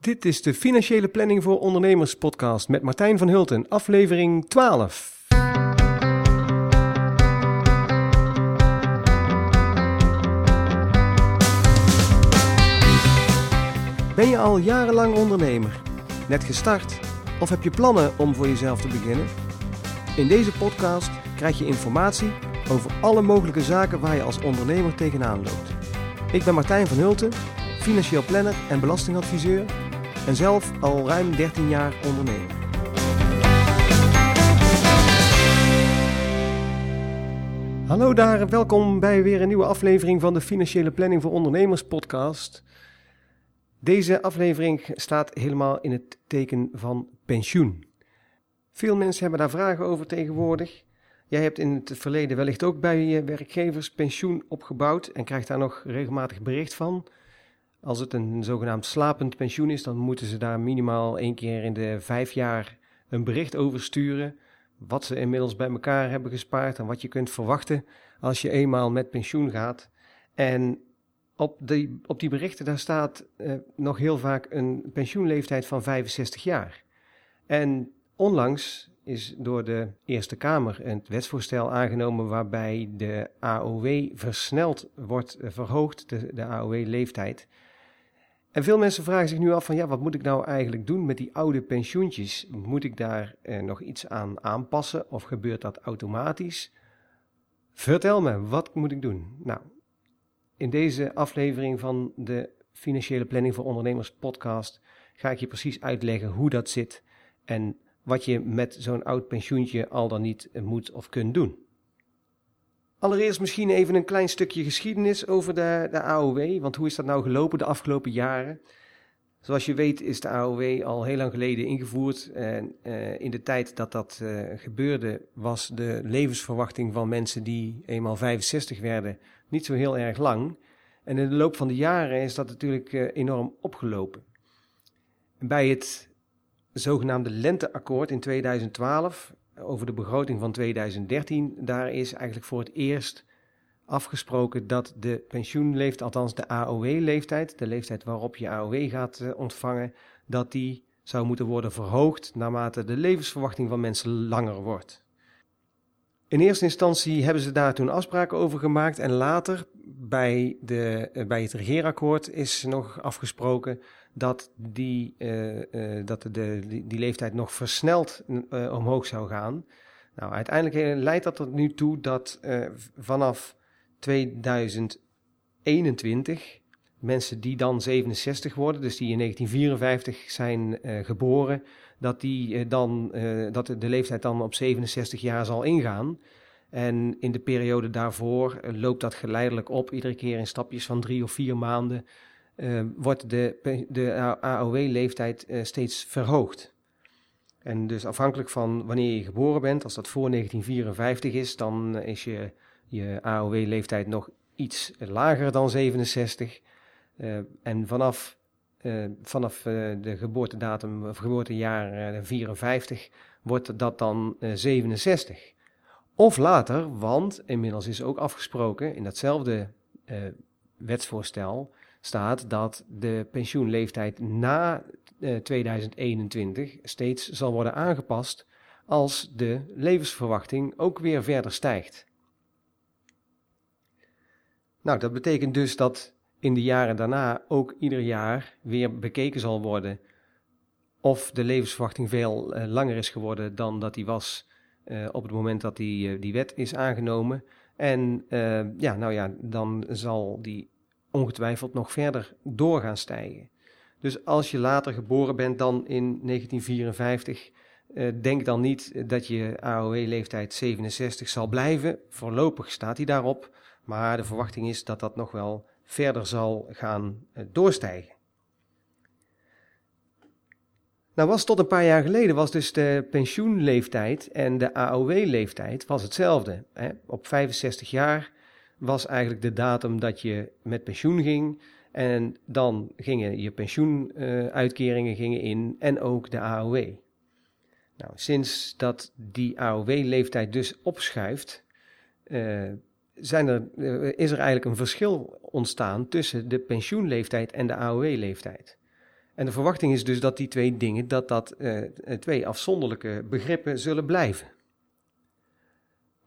Dit is de Financiële Planning voor Ondernemers podcast met Martijn van Hulten, aflevering 12. Ben je al jarenlang ondernemer? Net gestart? Of heb je plannen om voor jezelf te beginnen? In deze podcast krijg je informatie over alle mogelijke zaken waar je als ondernemer tegenaan loopt. Ik ben Martijn van Hulten, financieel planner en belastingadviseur en zelf al ruim 13 jaar ondernemer. Hallo daar, welkom bij weer een nieuwe aflevering van de Financiële Planning voor Ondernemers podcast. Deze aflevering staat helemaal in het teken van pensioen. Veel mensen hebben daar vragen over tegenwoordig. Jij hebt in het verleden wellicht ook bij je werkgevers pensioen opgebouwd en krijgt daar nog regelmatig bericht van. Als het een zogenaamd slapend pensioen is, dan moeten ze daar minimaal één keer in de vijf jaar een bericht over sturen. Wat ze inmiddels bij elkaar hebben gespaard en wat je kunt verwachten als je eenmaal met pensioen gaat. En op die, op die berichten daar staat eh, nog heel vaak een pensioenleeftijd van 65 jaar. En onlangs is door de Eerste Kamer een wetsvoorstel aangenomen waarbij de AOW versneld wordt verhoogd, de, de AOW-leeftijd. En veel mensen vragen zich nu af van ja, wat moet ik nou eigenlijk doen met die oude pensioentjes? Moet ik daar eh, nog iets aan aanpassen of gebeurt dat automatisch? Vertel me, wat moet ik doen? Nou, in deze aflevering van de Financiële Planning voor Ondernemers podcast ga ik je precies uitleggen hoe dat zit en wat je met zo'n oud pensioentje al dan niet moet of kunt doen. Allereerst misschien even een klein stukje geschiedenis over de, de AOW, want hoe is dat nou gelopen de afgelopen jaren? Zoals je weet is de AOW al heel lang geleden ingevoerd. En uh, in de tijd dat dat uh, gebeurde, was de levensverwachting van mensen die eenmaal 65 werden niet zo heel erg lang. En in de loop van de jaren is dat natuurlijk uh, enorm opgelopen. Bij het zogenaamde Lenteakkoord in 2012 over de begroting van 2013, daar is eigenlijk voor het eerst afgesproken dat de pensioenleeftijd, althans de AOW-leeftijd, de leeftijd waarop je AOW gaat uh, ontvangen, dat die zou moeten worden verhoogd naarmate de levensverwachting van mensen langer wordt. In eerste instantie hebben ze daar toen afspraken over gemaakt en later bij, de, uh, bij het regeerakkoord is nog afgesproken dat die, uh, uh, dat de, die, leeftijd nog versneld uh, omhoog zou gaan. Nou, uiteindelijk leidt dat er nu toe dat vanaf 2021 mensen die dan 67 worden, dus die in 1954 zijn geboren, dat, die, dan, dat de leeftijd dan op 67 jaar zal ingaan. En in de periode daarvoor loopt dat geleidelijk op, iedere keer in stapjes van drie of vier maanden uh, wordt de, de AOW-leeftijd uh, steeds verhoogd. En dus afhankelijk van wanneer je geboren bent, als dat voor 1954 is, dan is je, je AOW-leeftijd nog iets lager dan 67. Uh, eh, en vanaf, vanaf de geboortedatum of geboortejaar 54 wordt dat dan 67. Of later, want inmiddels is ook afgesproken in datzelfde wetsvoorstel staat dat de pensioenleeftijd na uh, eh, 2021 steeds zal worden aangepast als de levensverwachting ook weer verder stijgt. Nou, dat betekent dus dat in de jaren daarna ook ieder jaar weer bekeken zal worden of de levensverwachting veel uh, langer is geworden dan dat die was uh, op het moment dat die, die wet is aangenomen. En ja, nou ja, dan zal die ongetwijfeld nog verder door gaan stijgen. Dus als je later geboren bent dan in 1954, uh, eh, denk dan niet dat je AOW-leeftijd 67 zal blijven. Voorlopig staat hij daarop, maar de verwachting is dat dat nog wel verder zal gaan uh, doorstijgen. Nou was tot een paar jaar geleden was dus de pensioenleeftijd en de AOW-leeftijd was hetzelfde. Hè? Op 65 jaar was eigenlijk de datum dat je met pensioen ging. En dan gingen je pensioenuitkeringen gingen in en ook de AOW. Nou, sinds dat die AOW-leeftijd dus opschuift, uh, zijn er, uh, is er eigenlijk een verschil ontstaan tussen de pensioenleeftijd en de AOW-leeftijd. En de verwachting is dus dat die twee dingen, dat dat uh, twee afzonderlijke begrippen zullen blijven.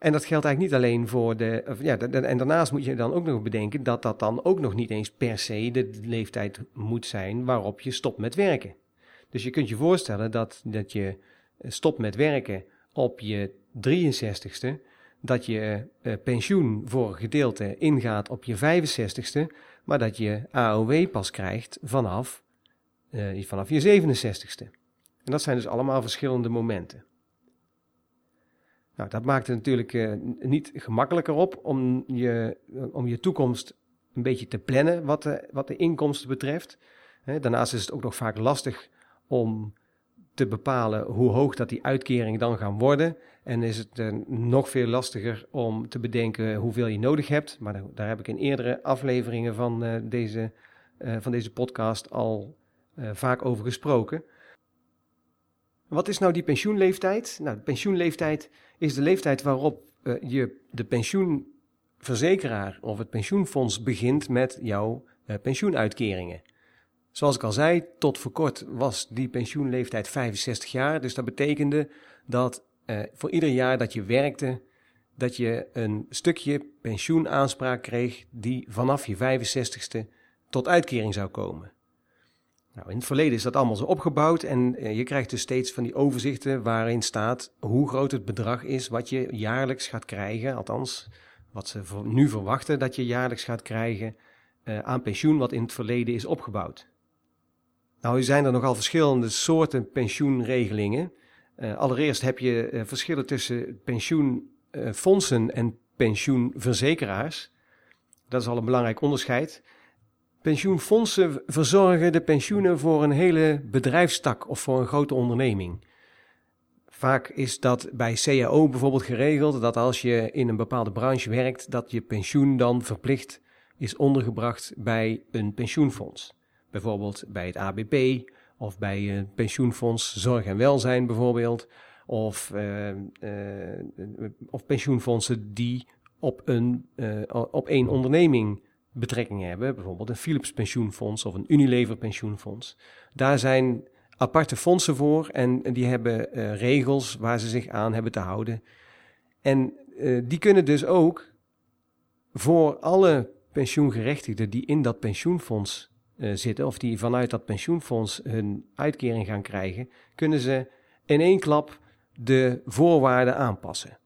En dat geldt eigenlijk niet alleen voor de. Ja, en daarnaast moet je dan ook nog bedenken dat dat dan ook nog niet eens per se de leeftijd moet zijn waarop je stopt met werken. Dus je kunt je voorstellen dat, dat je stopt met werken op je 63ste, dat je uh, pensioen voor een gedeelte ingaat op je 65ste, maar dat je AOW pas krijgt vanaf, vanaf je 67ste. En dat zijn dus allemaal verschillende momenten. Nou, dat maakt het natuurlijk uh, niet gemakkelijker op om je, om je toekomst een beetje te plannen wat de, wat de inkomsten betreft. daarnaast is het ook nog vaak lastig om te bepalen hoe hoog dat die uitkeringen dan gaan worden. En is het uh, nog veel lastiger om te bedenken hoeveel je nodig hebt. Maar daar, heb ik in eerdere afleveringen van, deze, van deze podcast al vaak over gesproken. Wat is nou die pensioenleeftijd? Nou, de pensioenleeftijd is de leeftijd waarop je de pensioenverzekeraar of het pensioenfonds begint met jouw pensioenuitkeringen. Zoals ik al zei, tot voor kort was die pensioenleeftijd 65 jaar. Dus dat betekende dat eh, voor ieder jaar dat je werkte, dat je een stukje pensioenaanspraak kreeg die vanaf je 65ste tot uitkering zou komen. Nou, in het verleden is dat allemaal zo opgebouwd en eh, je krijgt dus steeds van die overzichten waarin staat hoe groot het bedrag is wat je jaarlijks gaat krijgen, althans wat ze nu verwachten dat je jaarlijks gaat krijgen uh, aan pensioen wat in het verleden is opgebouwd. Nou, zijn er nogal verschillende soorten pensioenregelingen. Uh, allereerst heb je verschillen tussen pensioenfondsen en pensioenverzekeraars. Dat is al een belangrijk onderscheid. Pensioenfondsen verzorgen de pensioenen voor een hele bedrijfstak of voor een grote onderneming. Vaak is dat bij CAO bijvoorbeeld geregeld dat als je in een bepaalde branche werkt, dat je pensioen dan verplicht is ondergebracht bij een pensioenfonds bijvoorbeeld bij het ABP of bij een pensioenfonds Zorg en Welzijn bijvoorbeeld, of, uh, uh, of pensioenfondsen die op, een, uh, op één onderneming betrekking hebben, bijvoorbeeld een Philips pensioenfonds of een Unilever pensioenfonds. Daar zijn aparte fondsen voor en die hebben regels waar ze zich aan hebben te houden. En die kunnen dus ook voor alle pensioengerechtigden die in dat pensioenfonds uh, zitten, of die vanuit dat pensioenfonds hun uitkering gaan krijgen, kunnen ze in één klap de voorwaarden aanpassen.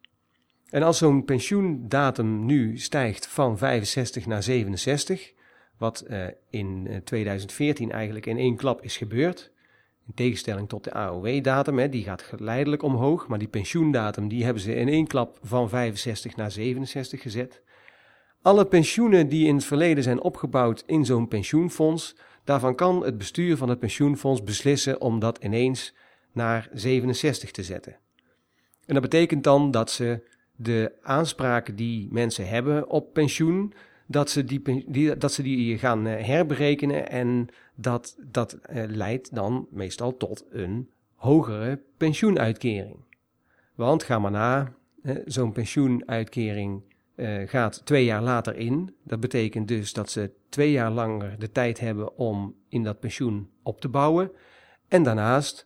En als zo'n pensioendatum nu stijgt van 65 naar 67, wat uh, in 2014 eh, eigenlijk in één klap is gebeurd, in tegenstelling tot de AOW-datum, die gaat geleidelijk omhoog, maar die pensioendatum die hebben ze in één klap van 65 naar 67 gezet. Alle pensioenen die in het verleden zijn opgebouwd in zo'n pensioenfonds, daarvan kan het bestuur van het pensioenfonds beslissen om dat ineens naar 67 te zetten. En dat betekent dan dat ze de aanspraken die mensen hebben op pensioen, dat ze die, dat ze die gaan eh, herberekenen en dat, dat eh, leidt dan meestal tot een hogere pensioenuitkering. Want ga maar na, zo'n pensioenuitkering uh, gaat twee jaar later in. Dat betekent dus dat ze twee jaar langer de tijd hebben om in dat pensioen op te bouwen. En daarnaast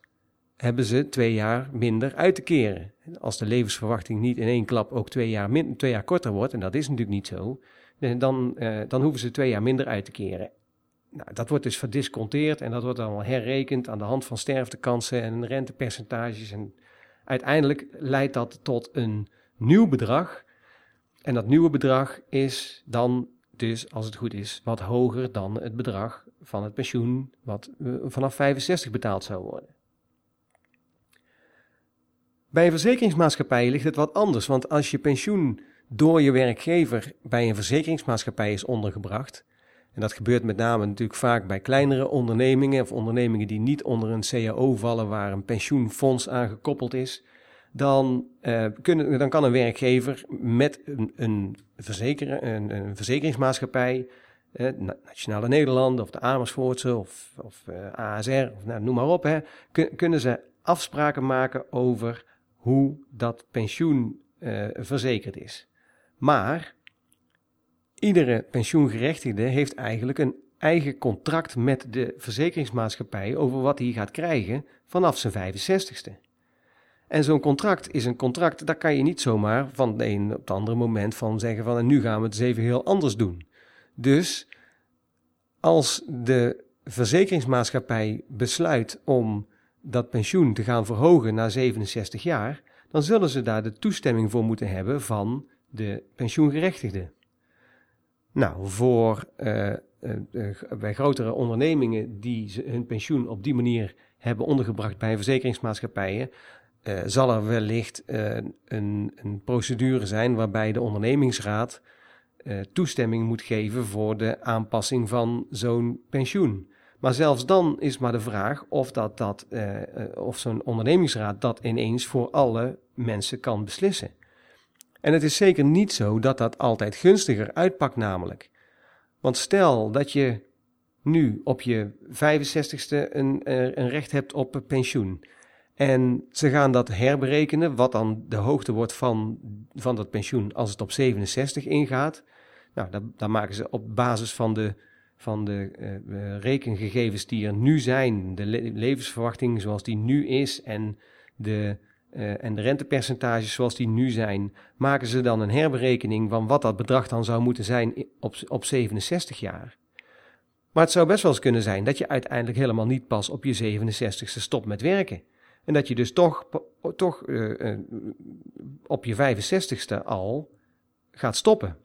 hebben ze twee jaar minder uit te keren. Als de levensverwachting niet in één klap ook twee jaar, twee jaar korter wordt, en dat is natuurlijk niet zo, eh, dan, uh, dan hoeven ze twee jaar minder uit te keren. Nou, dat wordt dus verdisconteerd en dat wordt dan herrekend aan de hand van sterftekansen en rentepercentages. En uiteindelijk leidt dat tot een nieuw bedrag en dat nieuwe bedrag is dan dus, als het goed is, wat hoger dan het bedrag van het pensioen wat eh, vanaf 65 betaald zou worden. Bij een verzekeringsmaatschappij ligt het wat anders, want als je pensioen door je werkgever bij een verzekeringsmaatschappij is ondergebracht, en dat gebeurt met name natuurlijk vaak bij kleinere ondernemingen of ondernemingen die niet onder een CAO vallen waar een pensioenfonds aan gekoppeld is, dan, uh, kunnen, dan kan een werkgever met een, een, een, een verzekeringsmaatschappij, uh, Nationale Nederlanden of de Amersfoortse of, of eh, ASR, of nou, noem maar op, hè, kunnen ze afspraken maken over hoe dat pensioen verzekerd is. Maar iedere pensioengerechtigde heeft eigenlijk een eigen contract met de verzekeringsmaatschappij over wat hij gaat krijgen vanaf zijn 65ste. En zo'n contract is een contract, daar kan je niet zomaar van de een op het andere moment van zeggen van en nu gaan we het even heel anders doen. Dus als de verzekeringsmaatschappij besluit om dat pensioen te gaan verhogen naar 67 jaar, dan zullen ze daar de toestemming voor moeten hebben van de pensioengerechtigde. Nou, voor uh, bij grotere ondernemingen die hun pensioen op die manier hebben ondergebracht bij verzekeringsmaatschappijen, zal er wellicht een, een, procedure zijn waarbij de ondernemingsraad toestemming moet geven voor de aanpassing van zo'n pensioen. Maar zelfs dan is maar de vraag of, dat, dat, of zo'n ondernemingsraad dat ineens voor alle mensen kan beslissen. En het is zeker niet zo dat dat altijd gunstiger uitpakt, namelijk. Want stel dat je nu op je 65ste een, eh, een recht hebt op pensioen. En ze gaan dat herberekenen, wat dan de hoogte wordt van, van dat pensioen als het op 67 ingaat. Nou, dan maken ze op basis van de, van de uh, rekengegevens die er nu zijn, de levensverwachting zoals die nu is en de uh, en de rentepercentages zoals die nu zijn, maken ze dan een herberekening van wat dat bedrag dan zou moeten zijn op, op 67 jaar. Maar het zou best wel eens kunnen zijn dat je uiteindelijk helemaal niet pas op je 67ste stopt met werken. En dat je dus toch, toch op je 65ste al gaat stoppen.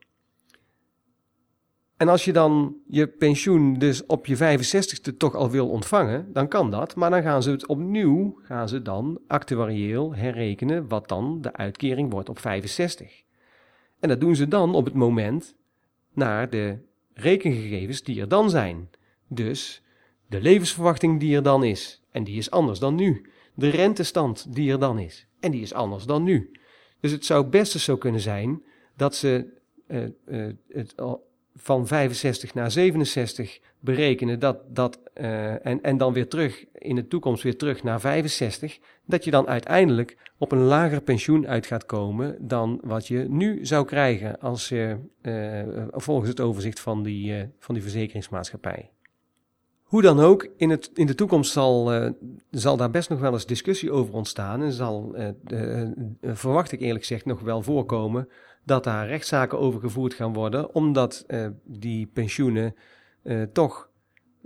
En als je dan je pensioen dus op je 65ste toch al wil ontvangen, dan kan dat. Maar dan gaan ze het opnieuw, gaan ze dan actuarieel herrekenen wat dan de uitkering wordt op 65. En dat doen ze dan op het moment naar de rekengegevens die er dan zijn. Dus de levensverwachting die er dan is. En die is anders dan nu. De rentestand die er dan is. En die is anders dan nu. Dus het zou best zo kunnen zijn dat ze uh, uh, het van 65 naar 67 berekenen dat, dat, uh, en, en dan weer terug in de toekomst weer terug naar 65, dat je dan uiteindelijk op een lager pensioen uit gaat komen dan wat je nu zou krijgen als je, uh, volgens het overzicht van die, van die verzekeringsmaatschappij. Hoe dan ook, in, het, in de toekomst zal, zal daar best nog wel eens discussie over ontstaan en zal, verwacht ik eerlijk gezegd, nog wel voorkomen dat daar rechtszaken over gevoerd gaan worden, omdat uh, die pensioenen uh, toch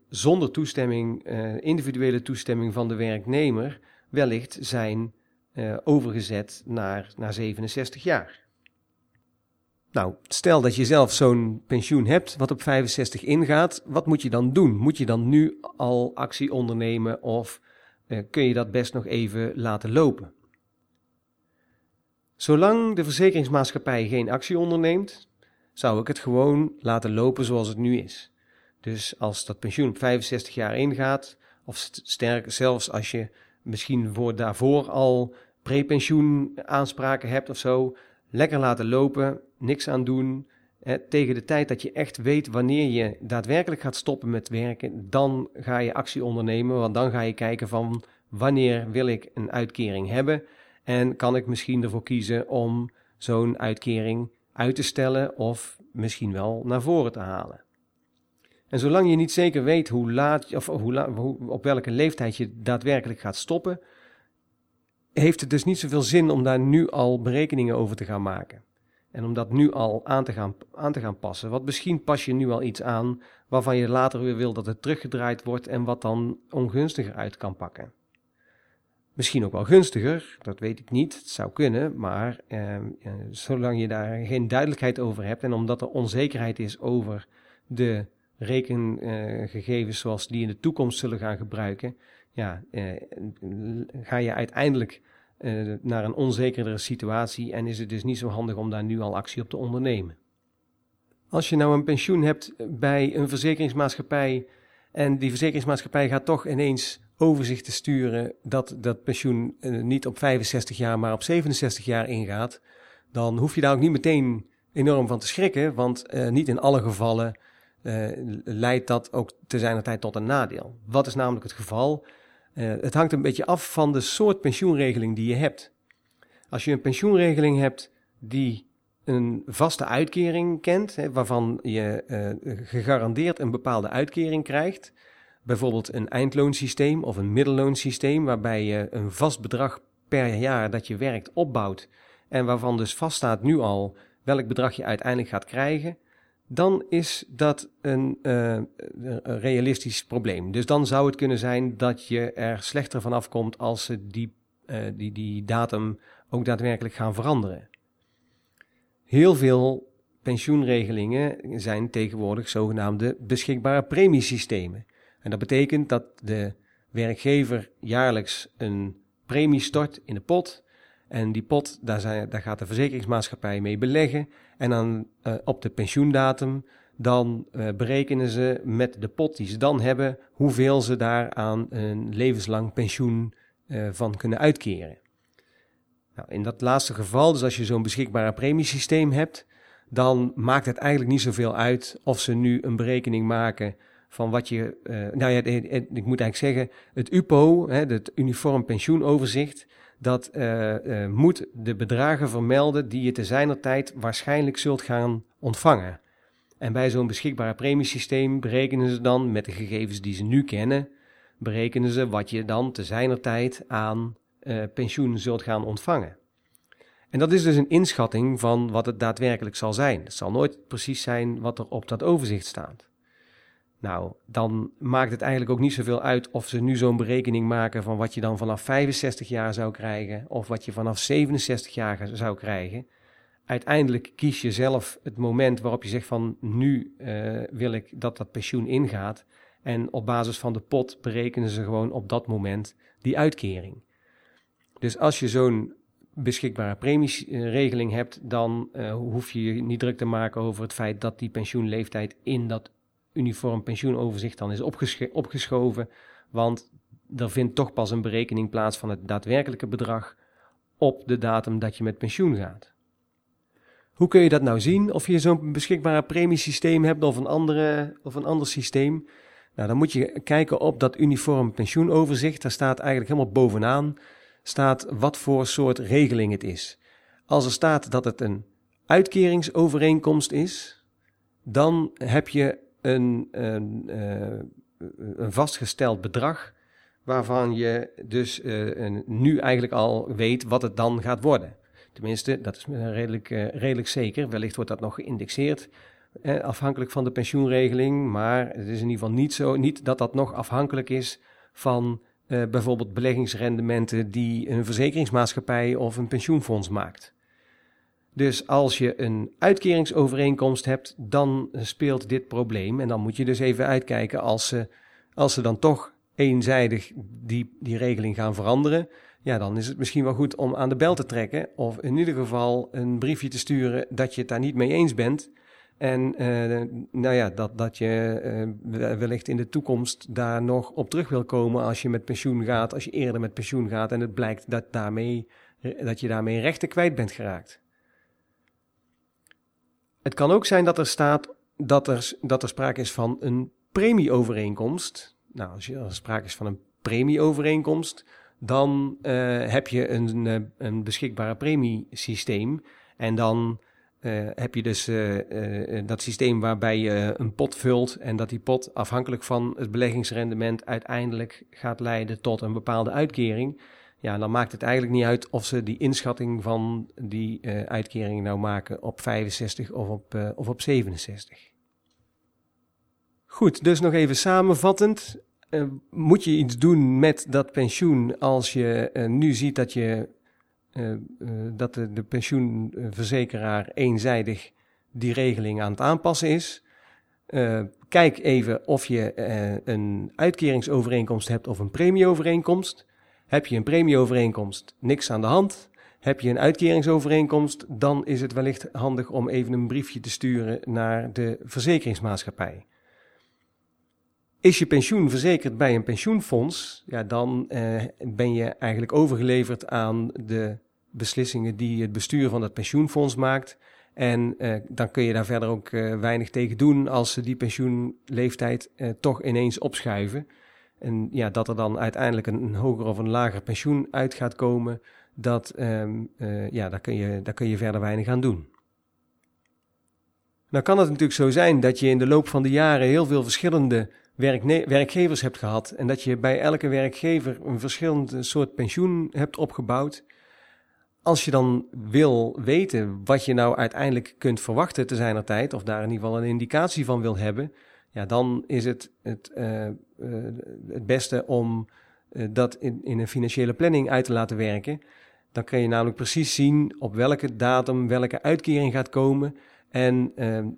zonder toestemming, uh, individuele toestemming van de werknemer, wellicht zijn overgezet naar, naar 67 jaar. Nou, stel dat je zelf zo'n pensioen hebt wat op 65 ingaat, wat moet je dan doen? Moet je dan nu al actie ondernemen of kun je dat best nog even laten lopen? Zolang de verzekeringsmaatschappij geen actie onderneemt, zou ik het gewoon laten lopen zoals het nu is. Dus als dat pensioen op 65 jaar ingaat, of sterker zelfs als je misschien voor daarvoor al prepensioen aanspraken hebt of zo, lekker laten lopen, niks aan doen. tegen de tijd dat je echt weet wanneer je daadwerkelijk gaat stoppen met werken, dan ga je actie ondernemen, want dan ga je kijken van wanneer wil ik een uitkering hebben en kan ik misschien ervoor kiezen om zo'n uitkering uit te stellen of misschien wel naar voren te halen. En zolang je niet zeker weet hoe laat, of hoe op welke leeftijd je daadwerkelijk gaat stoppen, heeft het dus niet zoveel zin om daar nu al berekeningen over te gaan maken. En om dat nu al aan te gaan, aan te gaan passen. Want misschien pas je nu al iets aan waarvan je later weer wil dat het teruggedraaid wordt en wat dan ongunstiger uit kan pakken. Misschien ook wel gunstiger, dat weet ik niet. Het zou kunnen, maar eh, zolang je daar geen duidelijkheid over hebt en omdat er onzekerheid is over de rekengegevens zoals die in de toekomst zullen gaan gebruiken, ja, eh, ga je uiteindelijk eh, naar een onzekerdere situatie en is het dus niet zo handig om daar nu al actie op te ondernemen. Als je nou een pensioen hebt bij een verzekeringsmaatschappij en die verzekeringsmaatschappij gaat toch ineens overzicht te sturen dat dat pensioen uh, niet op 65 jaar, maar op 67 jaar ingaat, dan hoef je daar ook niet meteen enorm van te schrikken, want uh, niet in alle gevallen uh, leidt dat ook te zijner tijd tot een nadeel. Wat is namelijk het geval? het hangt een beetje af van de soort pensioenregeling die je hebt. Als je een pensioenregeling hebt die een vaste uitkering kent, hè, waarvan je gegarandeerd een bepaalde uitkering krijgt, bijvoorbeeld een eindloonsysteem of een middelloonsysteem, waarbij je een vast bedrag per jaar dat je werkt opbouwt en waarvan dus vaststaat nu al welk bedrag je uiteindelijk gaat krijgen, dan is dat een, een realistisch probleem. Dus dan zou het kunnen zijn dat je er slechter van afkomt als ze die, uh, die, die datum ook daadwerkelijk gaan veranderen. Heel veel pensioenregelingen zijn tegenwoordig zogenaamde beschikbare premiesystemen. En dat betekent dat de werkgever jaarlijks een premie stort in de pot. En die pot, daar, zijn, daar gaat de verzekeringsmaatschappij mee beleggen. En dan uh, op de pensioendatum, dan uh, berekenen ze met de pot die ze dan hebben, hoeveel ze daar aan een levenslang pensioen uh, van kunnen uitkeren. Nou, in dat laatste geval, dus als je zo'n beschikbare premiesysteem hebt, dan maakt het eigenlijk niet zoveel uit of ze nu een berekening maken van wat je. Uh, nou ja, ik moet eigenlijk zeggen, het UPO, hè, het Uniform Pensioenoverzicht, dat moet de bedragen vermelden die je te zijner tijd waarschijnlijk zult gaan ontvangen. En bij zo'n beschikbare premiesysteem berekenen ze dan met de gegevens die ze nu kennen, berekenen ze wat je dan te zijner tijd aan pensioen zult gaan ontvangen. En dat is dus een inschatting van wat het daadwerkelijk zal zijn. Het zal nooit precies zijn wat er op dat overzicht staat. Nou, dan maakt het eigenlijk ook niet zoveel uit of ze nu zo'n berekening maken van wat je dan vanaf 65 jaar zou krijgen of wat je vanaf 67 jaar zou krijgen. Uiteindelijk kies je zelf het moment waarop je zegt van nu uh, wil ik dat dat pensioen ingaat. En op basis van de pot berekenen ze gewoon op dat moment die uitkering. Dus als je zo'n beschikbare premieregeling hebt, dan uh, hoef je je niet druk te maken over het feit dat die pensioenleeftijd in dat uniform pensioenoverzicht dan is opgeschoven, want er vindt toch pas een berekening plaats van het daadwerkelijke bedrag op de datum dat je met pensioen gaat. Hoe kun je dat nou zien? Of je zo'n beschikbare premiesysteem hebt of een, andere, of een ander systeem? Nou, dan moet je kijken op dat uniform pensioenoverzicht. Daar staat eigenlijk helemaal bovenaan staat wat voor soort regeling het is. Als er staat dat het een uitkeringsovereenkomst is, dan heb je een, een, uh, een vastgesteld bedrag waarvan je dus een, nu eigenlijk al weet wat het dan gaat worden. Tenminste, dat is redelijk, uh, redelijk zeker. Wellicht wordt dat nog geïndexeerd, afhankelijk van de pensioenregeling. Maar het is in ieder geval niet zo niet dat dat nog afhankelijk is van bijvoorbeeld beleggingsrendementen die een verzekeringsmaatschappij of een pensioenfonds maakt. Dus als je een uitkeringsovereenkomst hebt, dan speelt dit probleem. En dan moet je dus even uitkijken als ze, als ze dan toch eenzijdig die, die regeling gaan veranderen. Ja, dan is het misschien wel goed om aan de bel te trekken. Of in ieder geval een briefje te sturen dat je het daar niet mee eens bent. En uh, nou ja, dat, dat je uh, wellicht in de toekomst daar nog op terug wil komen als je met pensioen gaat, als je eerder met pensioen gaat en het blijkt dat, daarmee, dat je daarmee rechten kwijt bent geraakt. Het kan ook zijn dat er staat dat er, dat er sprake is van een premieovereenkomst. Nou, als, er sprake is van een premieovereenkomst, dan uh, heb je een, een beschikbare premiesysteem. En dan uh, heb je dus dat systeem waarbij je een pot vult en dat die pot afhankelijk van het beleggingsrendement uiteindelijk gaat leiden tot een bepaalde uitkering. Ja, dan maakt het eigenlijk niet uit of ze die inschatting van die uitkering nou maken op 65 of op, of op 67. Goed, dus nog even samenvattend. moet je iets doen met dat pensioen als je nu ziet dat je dat de, de, pensioenverzekeraar eenzijdig die regeling aan het aanpassen is. Kijk even of je een uitkeringsovereenkomst hebt of een premieovereenkomst. Heb je een premieovereenkomst, niks aan de hand. Heb je een uitkeringsovereenkomst, dan is het wellicht handig om even een briefje te sturen naar de verzekeringsmaatschappij. Is je pensioen verzekerd bij een pensioenfonds, ja, dan uh, ben je eigenlijk overgeleverd aan de beslissingen die het bestuur van het pensioenfonds maakt. En uh, dan kun je daar verder ook uh, weinig tegen doen als ze die pensioenleeftijd toch ineens opschuiven. En ja, dat er dan uiteindelijk een, hoger of een lager pensioen uit gaat komen, dat, um, ja, daar, kun je, daar kun je verder weinig aan doen. Nou kan het natuurlijk zo zijn dat je in de loop van de jaren heel veel verschillende werkgevers hebt gehad en dat je bij elke werkgever een verschillend soort pensioen hebt opgebouwd. Als je dan wil weten wat je nou uiteindelijk kunt verwachten te zijner tijd, of daar in ieder geval een indicatie van wil hebben, ja, dan is het het, uh, uh, het beste om uh, dat in, in een financiële planning uit te laten werken. Dan kun je namelijk precies zien op welke datum welke uitkering gaat komen. En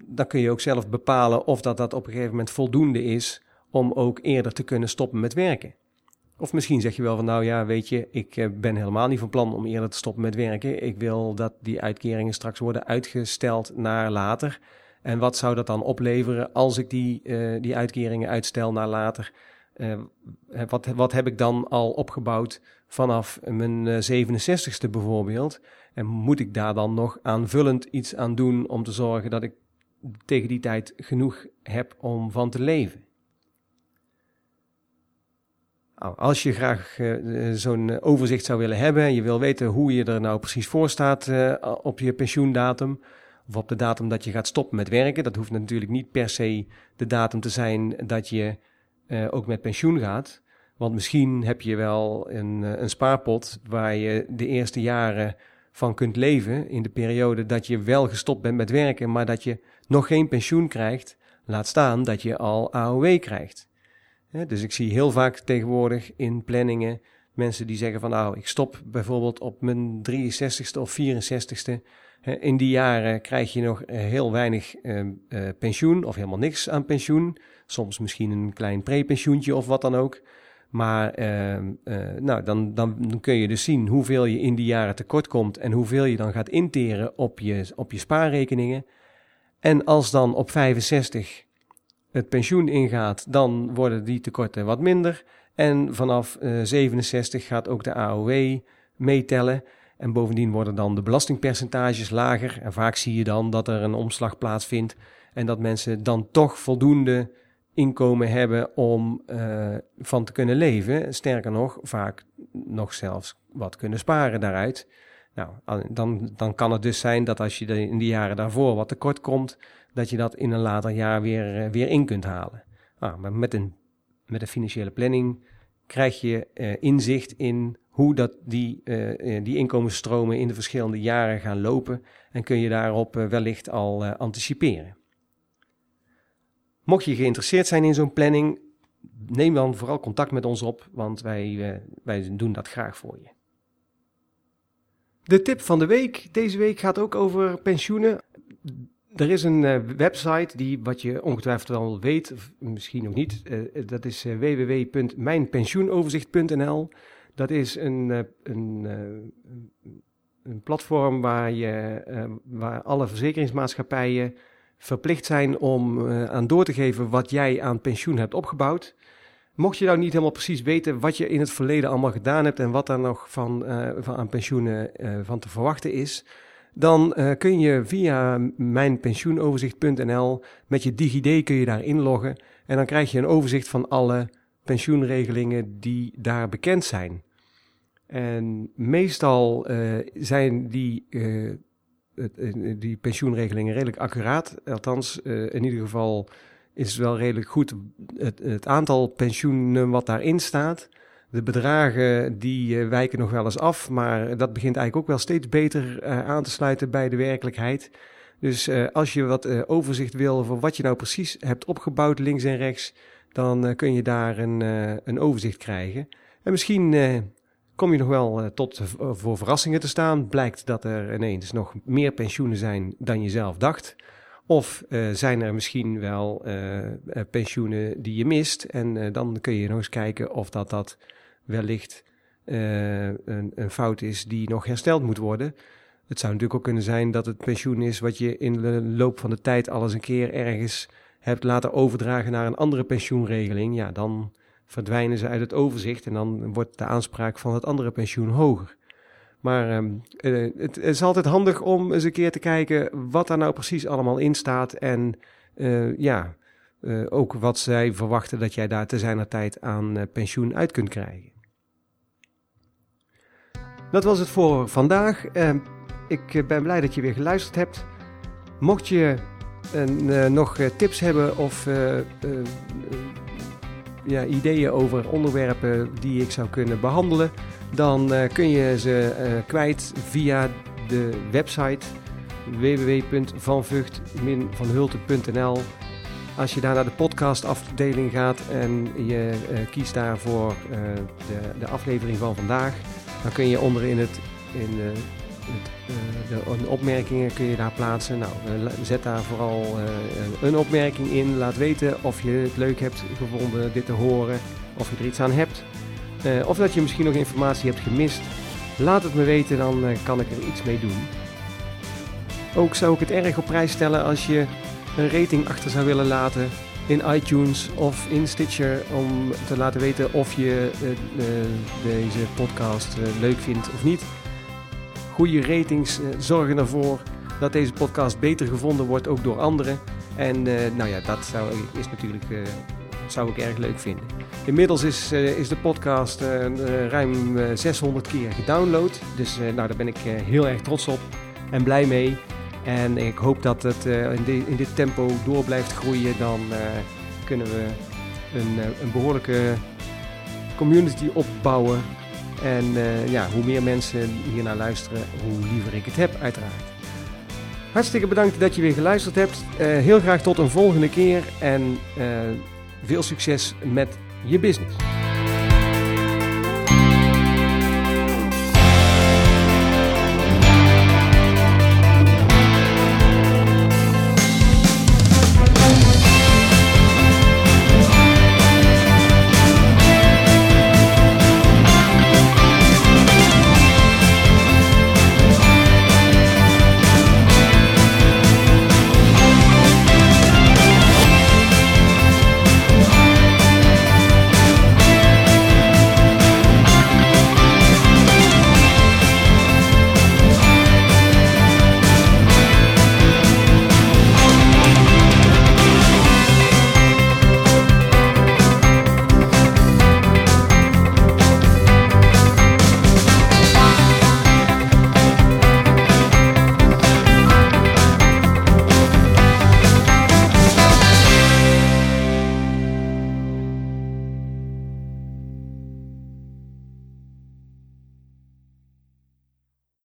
dan kun je ook zelf bepalen of dat, dat op een gegeven moment voldoende is om ook eerder te kunnen stoppen met werken. Of misschien zeg je wel van nou ja, weet je, ik eh, ben helemaal niet van plan om eerder te stoppen met werken. Ik wil dat die uitkeringen straks worden uitgesteld naar later. En wat zou dat dan opleveren als ik die, uh, die uitkeringen uitstel naar later? Uh, wat, wat heb ik dan al opgebouwd vanaf mijn 67ste bijvoorbeeld? En moet ik daar dan nog aanvullend iets aan doen om te zorgen dat ik tegen die tijd genoeg heb om van te leven? Nou, als je graag zo'n overzicht zou willen hebben en je wil weten hoe je er nou precies voor staat op je pensioendatum, of op de datum dat je gaat stoppen met werken, dat hoeft natuurlijk niet per se de datum te zijn dat je uh, ook met pensioen gaat. Want misschien heb je wel een, een spaarpot waar je de eerste jaren van kunt leven in de periode dat je wel gestopt bent met werken, maar dat je nog geen pensioen krijgt, laat staan dat je al AOW krijgt. Dus ik zie heel vaak tegenwoordig in planningen mensen die zeggen van nou, ik stop bijvoorbeeld op mijn 63ste of 64ste. in die jaren krijg je nog eh, heel weinig uh, pensioen of helemaal niks aan pensioen. Soms misschien een klein prepensioentje of wat dan ook. Maar uh, nou, dan, dan, kun je dus zien hoeveel je in die jaren tekort komt en hoeveel je dan gaat interen op je, op je spaarrekeningen. En als dan op 65 het pensioen ingaat, dan worden die tekorten wat minder. En vanaf uh, eh, 67 gaat ook de AOW meetellen. En bovendien worden dan de belastingpercentages lager. En vaak zie je dan dat er een omslag plaatsvindt. En dat mensen dan toch voldoende inkomen hebben om uh, van te kunnen leven. Sterker nog, vaak nog zelfs wat kunnen sparen daaruit. Nou, dan, dan kan het dus zijn dat als je in de jaren daarvoor wat tekort komt, dat je dat in een later jaar weer, eh, weer in kunt halen. Ah, maar met een, met een financiële planning krijg je uh, inzicht in hoe dat die, uh, die inkomensstromen in de verschillende jaren gaan lopen en kun je daarop wellicht al anticiperen. Mocht je geïnteresseerd zijn in zo'n planning, neem dan vooral contact met ons op, want wij, wij doen dat graag voor je. De tip van de week deze week gaat ook over pensioenen. Er is een uh, website die, wat je ongetwijfeld wel weet, of misschien nog niet, uh, dat is www.mijnpensioenoverzicht.nl. Dat is een, een, een platform waar, je, waar alle verzekeringsmaatschappijen verplicht zijn om aan door te geven wat jij aan pensioen hebt opgebouwd. Mocht je nou niet helemaal precies weten wat je in het verleden allemaal gedaan hebt en wat daar nog van, van aan pensioenen van te verwachten is, dan uh, kun je via mijnpensioenoverzicht.nl met je DigiD kun je daar inloggen en dan krijg je een overzicht van alle pensioenregelingen die daar bekend zijn. En meestal uh, zijn die, uh, die pensioenregelingen redelijk accuraat. Althans, in ieder geval is het wel redelijk goed het, het aantal pensioenen wat daarin staat. De bedragen die uh, wijken nog wel eens af, maar dat begint eigenlijk ook wel steeds beter uh, aan te sluiten bij de werkelijkheid. Dus uh, als je wat overzicht wil over wat je nou precies hebt opgebouwd links en rechts, dan kun je daar een, een overzicht krijgen. En misschien kom je nog wel tot voor verrassingen te staan. Blijkt dat er ineens nog meer pensioenen zijn dan je zelf dacht. Of zijn er misschien wel pensioenen die je mist. En dan kun je nog eens kijken of dat dat wellicht uh, een, een, fout is die nog hersteld moet worden. Het zou natuurlijk ook kunnen zijn dat het pensioen is wat je in de loop van de tijd al eens een keer ergens hebt laten overdragen naar een andere pensioenregeling. Ja, dan verdwijnen ze uit het overzicht en dan wordt de aanspraak van het andere pensioen hoger. Maar uh, het is altijd handig om eens een keer te kijken wat daar nou precies allemaal in staat. En uh, ja, ook wat zij verwachten dat jij daar te zijner tijd aan pensioen uit kunt krijgen. Dat was het voor vandaag. Uh, ik eh, ben blij dat je weer geluisterd hebt. Mocht je en, nog tips hebben of ja, ideeën over onderwerpen die ik zou kunnen behandelen, dan kun je ze kwijt via de website www.vanvucht-vanhulte.nl. Als je daar naar de podcastafdeling gaat en je kiest daarvoor de, de aflevering van vandaag, dan kun je onderin het, in, uh, het, de, de, opmerkingen kun je daar plaatsen. Nou, zet daar vooral een opmerking in. Laat weten of je het leuk hebt gevonden dit te horen, of je er iets aan hebt. of dat je misschien nog informatie hebt gemist. Laat het me weten, dan kan ik er iets mee doen. Ook zou ik het erg op prijs stellen als je een rating achter zou willen laten in iTunes of in Stitcher om te laten weten of je uh, uh, deze podcast uh, leuk vindt of niet. Goede ratings zorgen ervoor dat deze podcast beter gevonden wordt, ook door anderen. En nou ja, dat zou, is natuurlijk, zou ik erg leuk vinden. Inmiddels is, is de podcast ruim 600 keer gedownload. Dus nou, daar ben ik heel erg trots op en blij mee. En ik hoop dat het uh, in, in, dit tempo door blijft groeien. Dan uh, kunnen we een, uh, een, behoorlijke community opbouwen. En ja, hoe meer mensen hier naar luisteren, hoe liever ik het heb, uiteraard. Hartstikke bedankt dat je weer geluisterd hebt. heel graag tot een volgende keer en veel succes met je business.